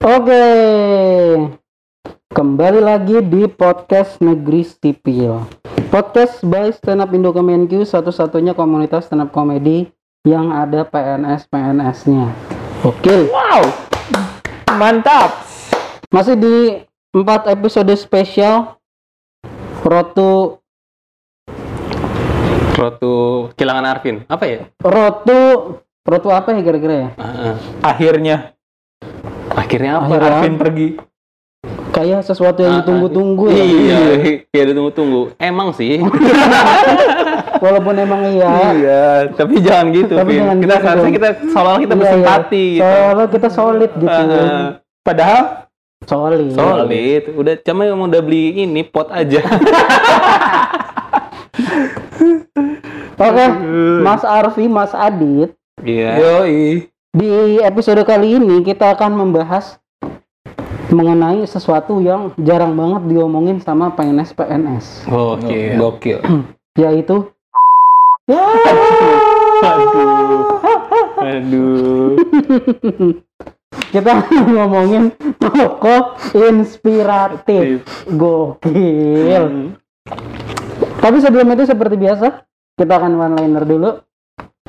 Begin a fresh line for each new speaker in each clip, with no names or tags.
Oke, kembali lagi di podcast Negeri Sipil. Podcast by Stand Up Indo Kemenq, satu-satunya komunitas stand up komedi yang ada PNS-PNS-nya. Oke,
Wow, mantap.
masih di empat episode spesial Rotu
Rotu kehilangan Arvin. Apa ya?
Rotu Rotu apa ya kira-kira ya?
Ah,
akhirnya
akhirnya apa?
Akhirnya
Arvin pergi
Kayak sesuatu yang
Ah,
ditunggu-tunggu ya.
Iya, iya ditunggu-tunggu. Emang sih.
Walaupun emang iya.
iya, tapi jangan gitu,
Tapi jangan
Kita
gitu
seharusnya kita seolah kita
Iya,
bersimpati
iya.
gitu.
Soalnya kita solid gitu.
Ah,
padahal
Solid.
solid. Udah cuma yang udah beli ini pot aja.
Oke, Mas Arfi, Mas Adit,
Iya.
yoi
di episode kali ini kita akan membahas mengenai sesuatu yang jarang banget diomongin sama PNS-PNS,
Oke.
gokil
yaitu ya,
Aduh. Aduh.
kita ngomongin tokoh inspiratif, gokil. Tapi sebelum itu seperti biasa, kita akan one liner dulu.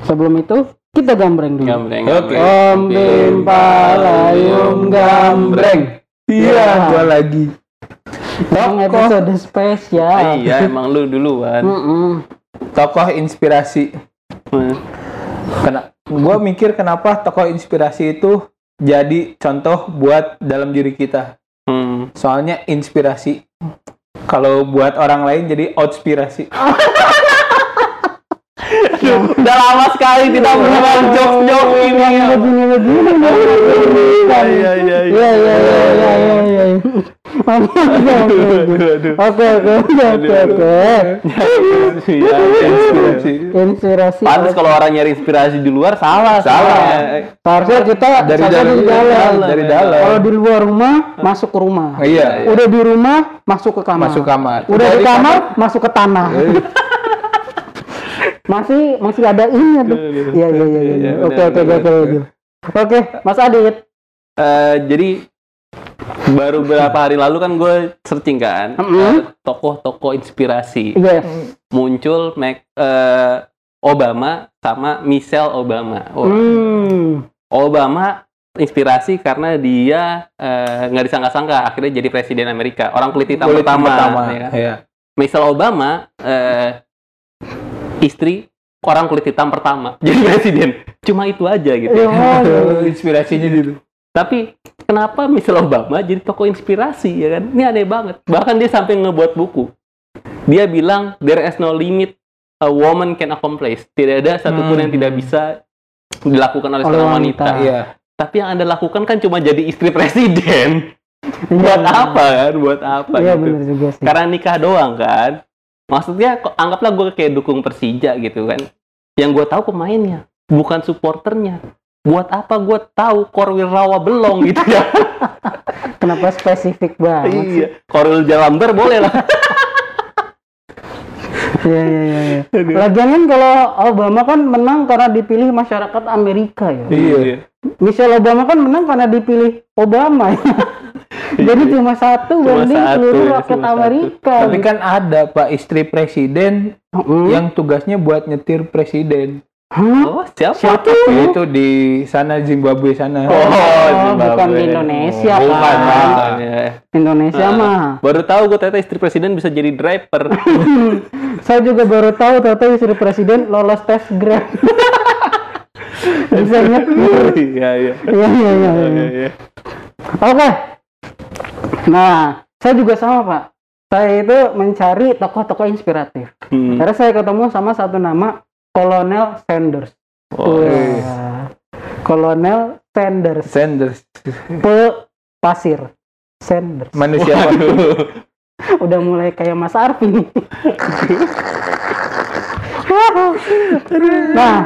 Sebelum itu, kita gambreng dulu.
Gambreng.
Oke.
Om Bim Palayum Gambreng.
iya
Iya.
gua lagi
Yang episode spesial.
Iya, emang lu duluan.
Tokoh inspirasi Kena, gua mikir kenapa tokoh inspirasi itu jadi contoh buat dalam diri kita
Hmm.
soalnya inspirasi kalau buat orang lain jadi outspirasi
Udah lama sekali tidak melakukan jokes-jokes ini.
Yang begini begini.
Iya, iya, iya.
Iya iya iya iya iya. iya. Oke oke oke. Oke.
Iya, inspirasi.
Inspirasi.
Pantes kalau orang nyari inspirasi di luar salah.
Salah.
Seharusnya kita
dari
satu
dalam dari dalam
Kalau di luar rumah masuk ke rumah.
iya
Udah di rumah masuk ke kamar.
masuk kamar
Udah di
Dari
kamar masuk ke tanah. Masih masih ada ini tuh. Iya iya iya. iya.
Iya,
Oke
benar,
oke
benar,
oke oke. Oke, Mas Adit.
Eh, jadi baru beberapa hari lalu kan gue searching kan eh, tokoh-tokoh inspirasi
Yes.
muncul Mac, eh, Obama sama Michelle Obama. Wah,
Hmm.
Obama inspirasi karena dia nggak disangka-sangka akhirnya jadi presiden Amerika orang kulit hitam
kulit
pertama,
pertama
ya kan?
iya
Michelle Obama eh, istri orang kulit hitam pertama. Jadi presiden. Cuma itu aja gitu.
Iya, oh, iya.
Inspirasinya dulu
tapi kenapa Michelle Obama jadi tokoh inspirasi ya kan? Ini aneh banget. Bahkan dia sampai ngebuat buku. Dia bilang there is no limit a woman can accomplish. Tidak ada satupun
Hmm.
yang tidak bisa dilakukan oleh
Oleh
seorang
wanita.
wanita,
iya.
Tapi yang anda lakukan kan cuma jadi istri presiden.
Iya,
buat apa kan? Buat apa
Iya
gitu?
benar juga sih.
karena nikah doang kan maksudnya anggaplah gue kayak dukung Persija gitu kan yang gue tahu pemainnya bukan supporternya buat apa gue tahu Korwil Rawa belong gitu ya
Kenapa spesifik banget? sih?
iya Korwil Jalamber boleh lah
Iya iya iya. iya. Lagian kan kalau Obama kan menang karena dipilih masyarakat Amerika ya.
iya
Michelle Obama kan menang karena dipilih Obama ya. Jadi cuma satu
Cuma
banding
satu,
seluruh
ya,
rakyat
satu.
Amerika.
tapi kan ada pak istri presiden
Mm.
yang tugasnya buat nyetir presiden
Hah?
oh siapa,
Siapa?
itu di sana Zimbabwe sana
oh,
Oh,
Zimbabwe.
bukan di Indonesia,
bukan,
Pak.
bukan, ya.
Indonesia
Ah.
mah.
baru tahu gue ternyata istri presiden bisa jadi driver
Saya juga baru tahu ternyata istri presiden lolos tes Grab. Bisa nyetir.
iya iya
Iya iya iya.
Iya,
iya.
iya.
Oke. Nah, saya juga sama Pak. Saya itu mencari tokoh-tokoh inspiratif.
Hmm.
Karena saya ketemu sama satu nama Kolonel Sanders.
Oh,
Wah. Kolonel Sanders.
Sanders
Pe pasir. Sanders.
manusia apa
Udah mulai kayak Mas Arfi nih. nah,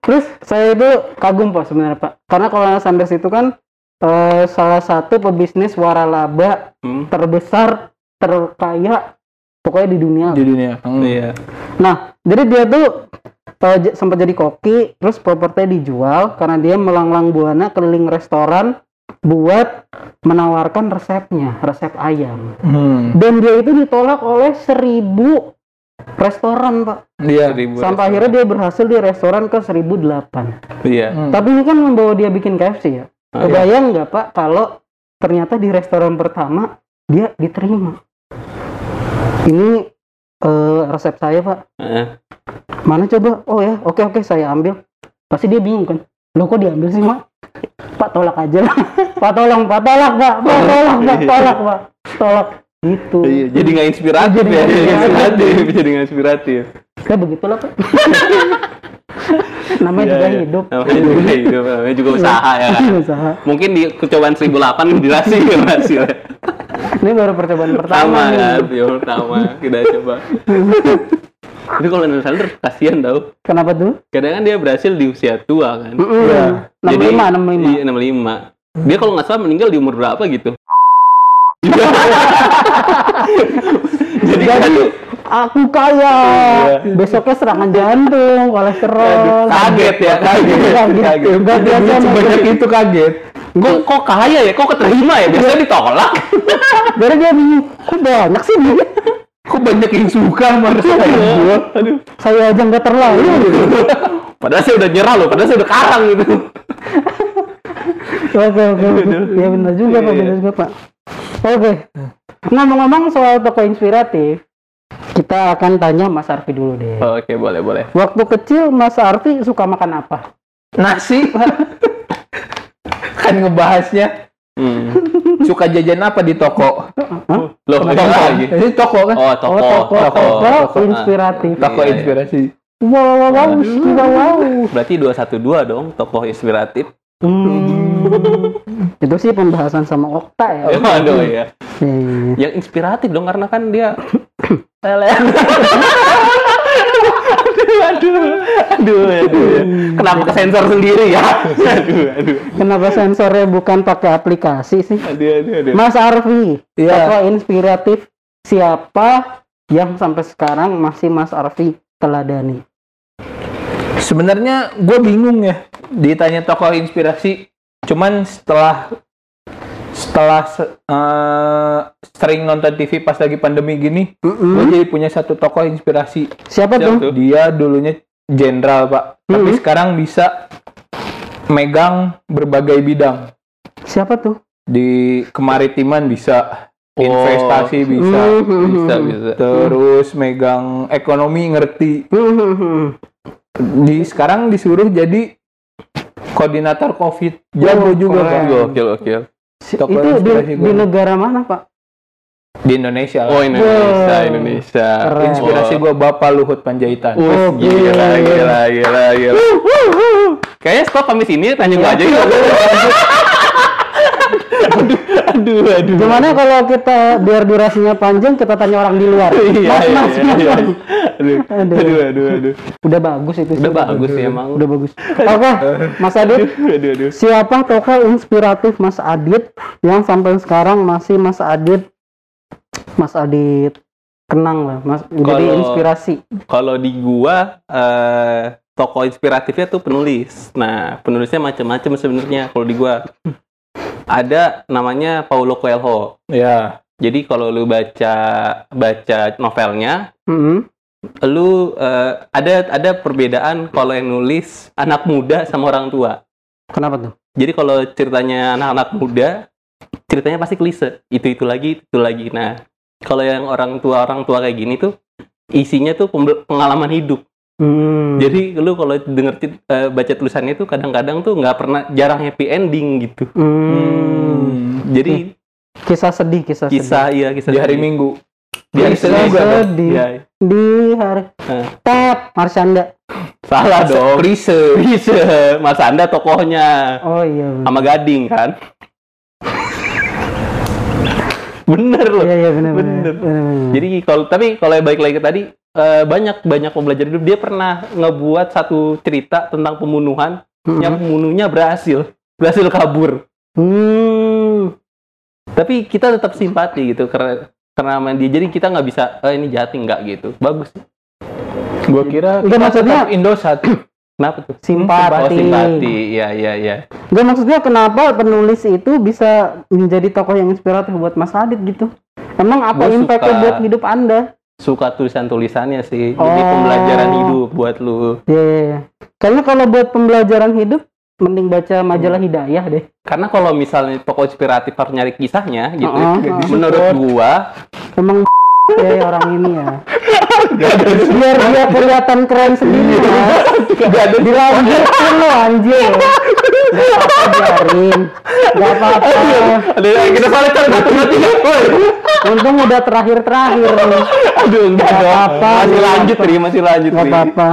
terus saya itu kagum Pak sebenarnya Pak. Karena Kolonel Sanders itu kan eh, salah satu pebisnis waralaba
Hmm.
terbesar, terkaya pokoknya di dunia.
di dunia Hmm.
Iya.
Nah, jadi dia tuh j- sempat jadi koki, terus propertinya dijual karena dia melanglang buana keliling restoran buat menawarkan resepnya, resep ayam.
Hmm.
Dan dia itu ditolak oleh seribu restoran, Pak.
Iya.
Seribu
Sampai
restoran.
akhirnya dia berhasil di restoran ke 1008.
Iya.
Hmm.
Tapi ini kan membawa dia bikin KFC ya.
Ah,
Kebayang nggak Pak kalau ternyata di restoran pertama dia diterima. Ini eh, resep saya Pak.
Heeh.
Mana coba? Oh ya, oke oke saya ambil. Pasti dia bingung kan. Lo kok diambil sih Pak? Pak tolak aja lah. Pak tolong, Pak tolak Pak. Pak tolak, Pak tolak Pak. Tolak. Gitu.
Iya, jadi nggak inspiratif
Jadi
ya,
inspiratif,
jadi nggak inspiratif.
Ya begitulah Pak. Namanya
Iya,
juga
iya.
hidup.
Namanya juga hidup, namanya juga usaha ya kan.
Usaha.
Mungkin di kecobaan 1008 dirasi ya hasilnya.
Ini baru percobaan pertama
kan, yang pertama kita coba. Tapi kalau Daniel Sandler kasihan tau.
Kenapa tuh?
Kadang kan dia berhasil di usia tua kan.
Iya.
65, 65.
Iya, 65. Dia kalau nggak salah meninggal di umur berapa gitu. Jadi kan
Aku kaya.
Iya.
Besoknya serangan jantung, kolesterol.
kaget ya, kaget.
Kaget.
Kaget.
Nggak biasa
Sebanyak itu kaget.
Kok, kok kaya ya? Kok keterima ya? Biasanya ditolak.
Dari dia bingung, kok banyak sih duit?
Kok banyak yang suka sama restoran gua?
Aduh.
Saya aja nggak terlalu. gitu.
Padahal saya udah nyerah loh, padahal saya udah karang gitu.
Oke oke. Ya benar juga pak,
Iya,
benar juga pak. Oke. Ngomong-ngomong soal tokoh inspiratif, kita akan tanya Mas Arfi dulu deh.
Oke, boleh, boleh.
Waktu kecil Mas Arfi suka makan apa?
Nasi, kan ngebahasnya
Hmm.
suka jajan apa di toko?
Loh,
Toko.
ini lagi.
Ini toko kan?
Oh, toko.
Oh, tokoh, tokoh,
toko.
inspiratif.
Toko
Iya, iya.
inspirasi.
Wow, wow, wow, wow, wow.
Berarti 212 dong, tokoh inspiratif.
Hmm. Itu sih pembahasan sama Okta ya.
Aduh ya.
Iya, iya, iya.
Yang inspiratif dong karena kan dia aduh, aduh, aduh, aduh. Kenapa ke sensor sendiri ya? Aduh, aduh,
Kenapa sensornya bukan pakai aplikasi sih?
aduh, aduh, aduh.
Mas Arfi,
Iya.
tokoh inspiratif siapa yang sampai sekarang masih Mas Arfi teladani?
Sebenarnya gue bingung ya ditanya tokoh inspirasi. Cuman setelah setelah se- eh, sering nonton TV pas lagi pandemi gini, gue jadi punya satu tokoh inspirasi.
Siapa tuh?
Dia dulunya jenderal pak, tapi
Mhm.
sekarang bisa megang berbagai bidang.
Siapa tuh?
Di kemaritiman bisa,
Oh.
investasi bisa,
Hmm,
Bisa, bisa.
terus megang ekonomi ngerti.
Hmm,
Di sekarang disuruh jadi koordinator COVID. Jago
Oh,
juga pak.
Gokil, gokil.
Si-
Tokoh
itu di, di negara mana Pak?
Di Indonesia.
Oh. Indonesia,
Wow.
Indonesia.
Keren.
Inspirasi
Oh.
gue Bapak Luhut Panjaitan.
Uh,
Oh,
gila,
gila.
gila, gila, gila. Kayaknya stop kami sini, tanya gua aja yuk. aduh, aduh, aduh.
Gimana kalau kita biar durasinya panjang kita tanya orang di luar?
Iya,
Mas,
iya,
mas,
iya,
mas,
iya.
mas.
Aduh,
Aduh.
aduh, aduh, aduh.
Udah bagus itu. sih.
Udah bagus sih emang.
Udah bagus. Oke, Mas Adit.
Aduh, aduh.
Siapa tokoh inspiratif Mas Adit yang sampai sekarang masih Mas Adit Mas Adit kenang lah, Mas jadi
Kalau-
inspirasi.
Kalau di gua eh tokoh inspiratifnya tuh penulis. Nah, penulisnya macam-macam sebenarnya kalau di gua. Ada namanya Paulo Coelho.
Ya.
Jadi kalau lu baca baca novelnya,
Mm-mm.
lu eh, ada ada perbedaan kalau yang nulis anak muda sama orang tua.
Kenapa tuh?
Jadi kalau ceritanya anak-anak muda, ceritanya pasti klise. Itu itu lagi, itu lagi. Nah, kalau yang orang tua orang tua kayak gini tuh isinya tuh pengalaman hidup.
Hmm.
Jadi lu kalau denger eh, baca tulisannya tuh kadang-kadang tuh nggak pernah jarang happy ending gitu.
Hmm.
Jadi
Kisah sedih, kisah,
kisah iya kisah
Di hari
sedih.
Minggu.
Di hari Senin juga dong.
sedih.
Iya.
di hari
Eh.
Tap Marsyanda.
Salah dong.
Klise.
Bisa. Mas Anda tokohnya
Oh iya. bener.
sama Gading kan? Bener loh.
Iya iya benar benar.
Bener.
benar, benar.
Jadi kalau tapi kalau yang balik lagi ke tadi eh, banyak banyak pembelajaran hidup dia pernah ngebuat satu cerita tentang pembunuhan
Mm-mm.
yang pembunuhnya berhasil berhasil kabur.
Hmm.
Tapi kita tetap simpati gitu karena karena sama dia. Jadi kita nggak bisa eh, ini jahat nggak gitu. Bagus.
Gue kira
Enggak,
kita
maksudnya-
Indosat.
Kenapa tuh?
Simpati.
Oh, simpati. Iya, iya, iya.
Gak maksudnya kenapa penulis itu bisa menjadi tokoh yang inspiratif buat Mas Adit gitu? Emang apa
Gua
impactnya buat hidup anda?
Suka tulisan-tulisannya sih. Jadi
Oh.
pembelajaran hidup buat lu.
Ya, ya, ya. Karena kalau buat pembelajaran hidup, mending baca majalah Hidayah deh.
Karena kalau misalnya tokoh inspiratif harus nyari kisahnya gitu.
Oh, oh,
menurut gua
Emang ya orang ini ya. Biar dia kelihatan keren sendiri ya.
Gak ada
Dilanjutin lo anjir. Gak apa-apa biarin. Gak apa-apa.
ada yang kita salah kan satu. Woi.
Untung udah terakhir-terakhir nih.
Aduh, enggak
apa-apa,
Masih lanjut. Tri, masih lanjut,
Gak apa-apa.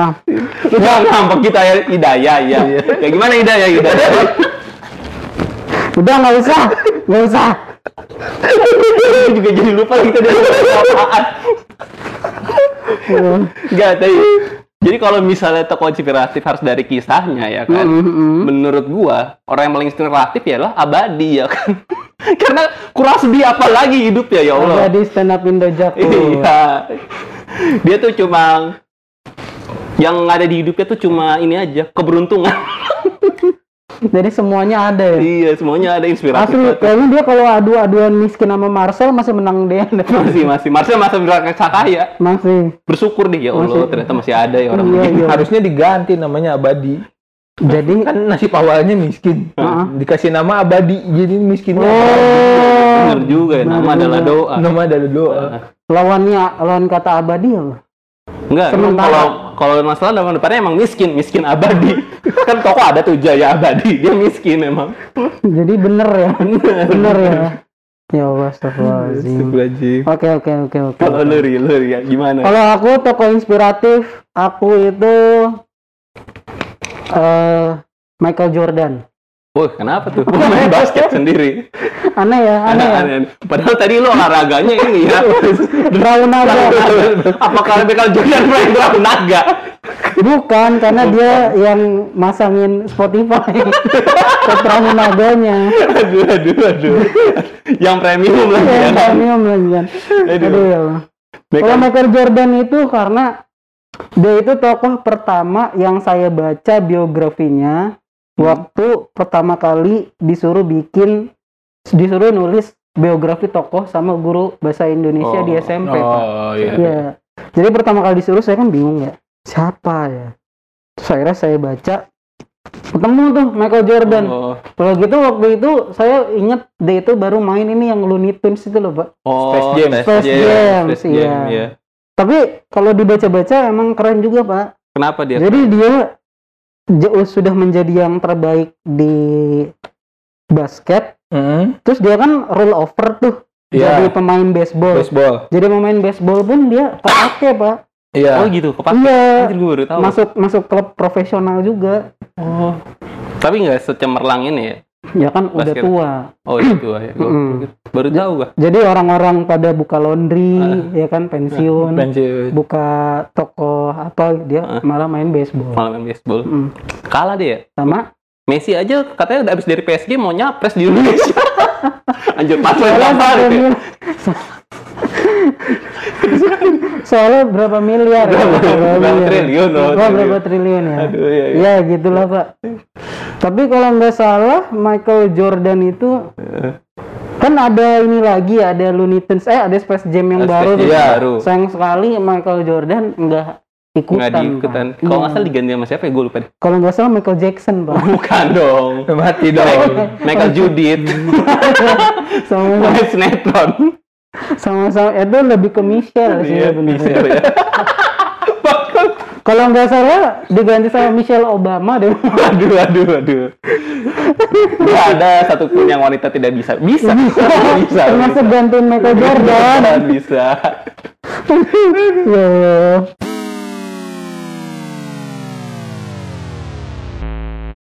Kita ngambek kita ya hidayah ya. Ya gimana hidayah hidayah?
Udah nggak usah. Nggak usah.
Juga jadi lupa kita dari apaan. Enggak, tapi jadi kalau misalnya tokoh inspiratif harus dari kisahnya ya kan.
Mm-mm.
Menurut gua orang yang paling inspiratif ya lah abadi ya kan. Karena kurang sedih apa lagi hidup ya ya Allah.
Jadi stand up Indo Jakul.
Iya. Dia tuh cuma yang ada di hidupnya tuh cuma ini aja keberuntungan.
Jadi semuanya ada ya.
iya, semuanya ada inspiratif.
Asli, kayaknya dia kalau adu-aduan miskin sama Marcel masih menang dia.
masih masih Marcel masih bilang kaya
Masih.
bersyukur deh ya Allah
Masih.
ternyata masih ada ya orang
Iya, iya.
Harusnya diganti namanya abadi.
Jadi
Kan nasib awalnya miskin.
Heeh.
Dikasih nama abadi jadi miskinnya.
Oh,
bener juga ya nama adalah doa
Nama adalah doa.
lawannya lawan kata abadi apa?
enggak
Sementara-
kalau kalau masalah nama depannya emang miskin miskin abadi kan toko ada tuh Jaya abadi dia miskin emang
Jadi bener ya. bener ya. Ya Allah,
astagfirullahaladzim.
Oke, oke, oke, oke.
kalau lu Ri, lu Ri, ya gimana
Kalau aku tokoh inspiratif, aku itu eh Michael Jordan.
Wah, kenapa tuh? Gua main basket sendiri.
Aneh ya, aneh ya.
Aneh, aneh. Padahal tadi lu olahraganya ini ya.
Draw naga.
Apakah Michael Jordan main draw naga?
Bukan, karena dia yang masangin Spotify ke perahu naganya.
aduh, aduh, aduh. Yang premium lagi
Ya,
ya.
premium lagi kan.
Aduh.
Aduh ya Allah. Kalau Michael Jordan itu karena dia itu tokoh pertama yang saya baca biografinya waktu pertama kali disuruh bikin disuruh nulis biografi tokoh sama guru bahasa Indonesia di
Oh.
SMP. Pak.
Oh iya.
Iya. Jadi pertama kali disuruh saya kan bingung ya. Siapa ya? Terus akhirnya saya baca ketemu tuh Michael Jordan.
Oh,
Kalau gitu waktu itu saya inget dia itu baru main ini yang Looney Tunes itu loh, Pak.
oh,
Space Jam.
Space Jam,
Space
iya.
Jam, iya.
Tapi kalau dibaca-baca emang keren juga, Pak.
Kenapa dia?
Jadi dia jauh sudah menjadi yang terbaik di basket.
Mm-mm.
Terus dia kan roll over tuh
Iya.
jadi pemain baseball.
Baseball.
Jadi pemain baseball pun dia kepake, Pak.
Oh
Iya.
gitu, kepak.
Iya.
Anjir, gue baru tahu.
Masuk masuk klub profesional juga.
Oh. Tapi nggak secemerlang ini ya?
Ya kan udah
Basket.
tua.
Oh itu ya. Gua-
Mm-mm.
Baru tahu gua.
Jadi orang-orang pada buka laundry, ya kan pensiun,
Pensiun.
buka toko apa dia
Ah.
malah main baseball.
Malam main baseball.
Mm.
Kalah dia.
Sama
Messi aja katanya udah habis dari PSG mau nyapres di Indonesia. Anjir, pas
soalnya
berapa
satu
gitu.
mil- soalnya berapa miliar ya?
Berapa
miliar.
triliun, oh,
Oh,
triliun.
berapa triliun ya?
Aduh, iya, iya.
Ya gitulah pak. Tapi kalau nggak salah Michael Jordan itu kan ada ini lagi ada Looney Tunes eh ada Space Jam yang
Space
baru
Jam
tuh.
yang baru.
Sayang sekali Michael Jordan nggak ikutan.
Nggak diikutan.
Pak.
Kalau nggak
Iya.
salah diganti sama siapa ya? Gue lupa deh.
Kalau nggak salah Michael Jackson pak.
Bukan dong.
Mati dong.
Michael Judith.
sama
Main sinetron.
sama sama itu lebih ke Michelle sih
Iya,
sebenarnya.
Michelle ya.
Kalau nggak salah diganti sama Michelle Obama deh.
Aduh, aduh, aduh. Nggak ada satupun yang wanita tidak bisa. Bisa. Bisa.
Termasuk gantiin Michael Jordan.
Bisa.
Ya Allah.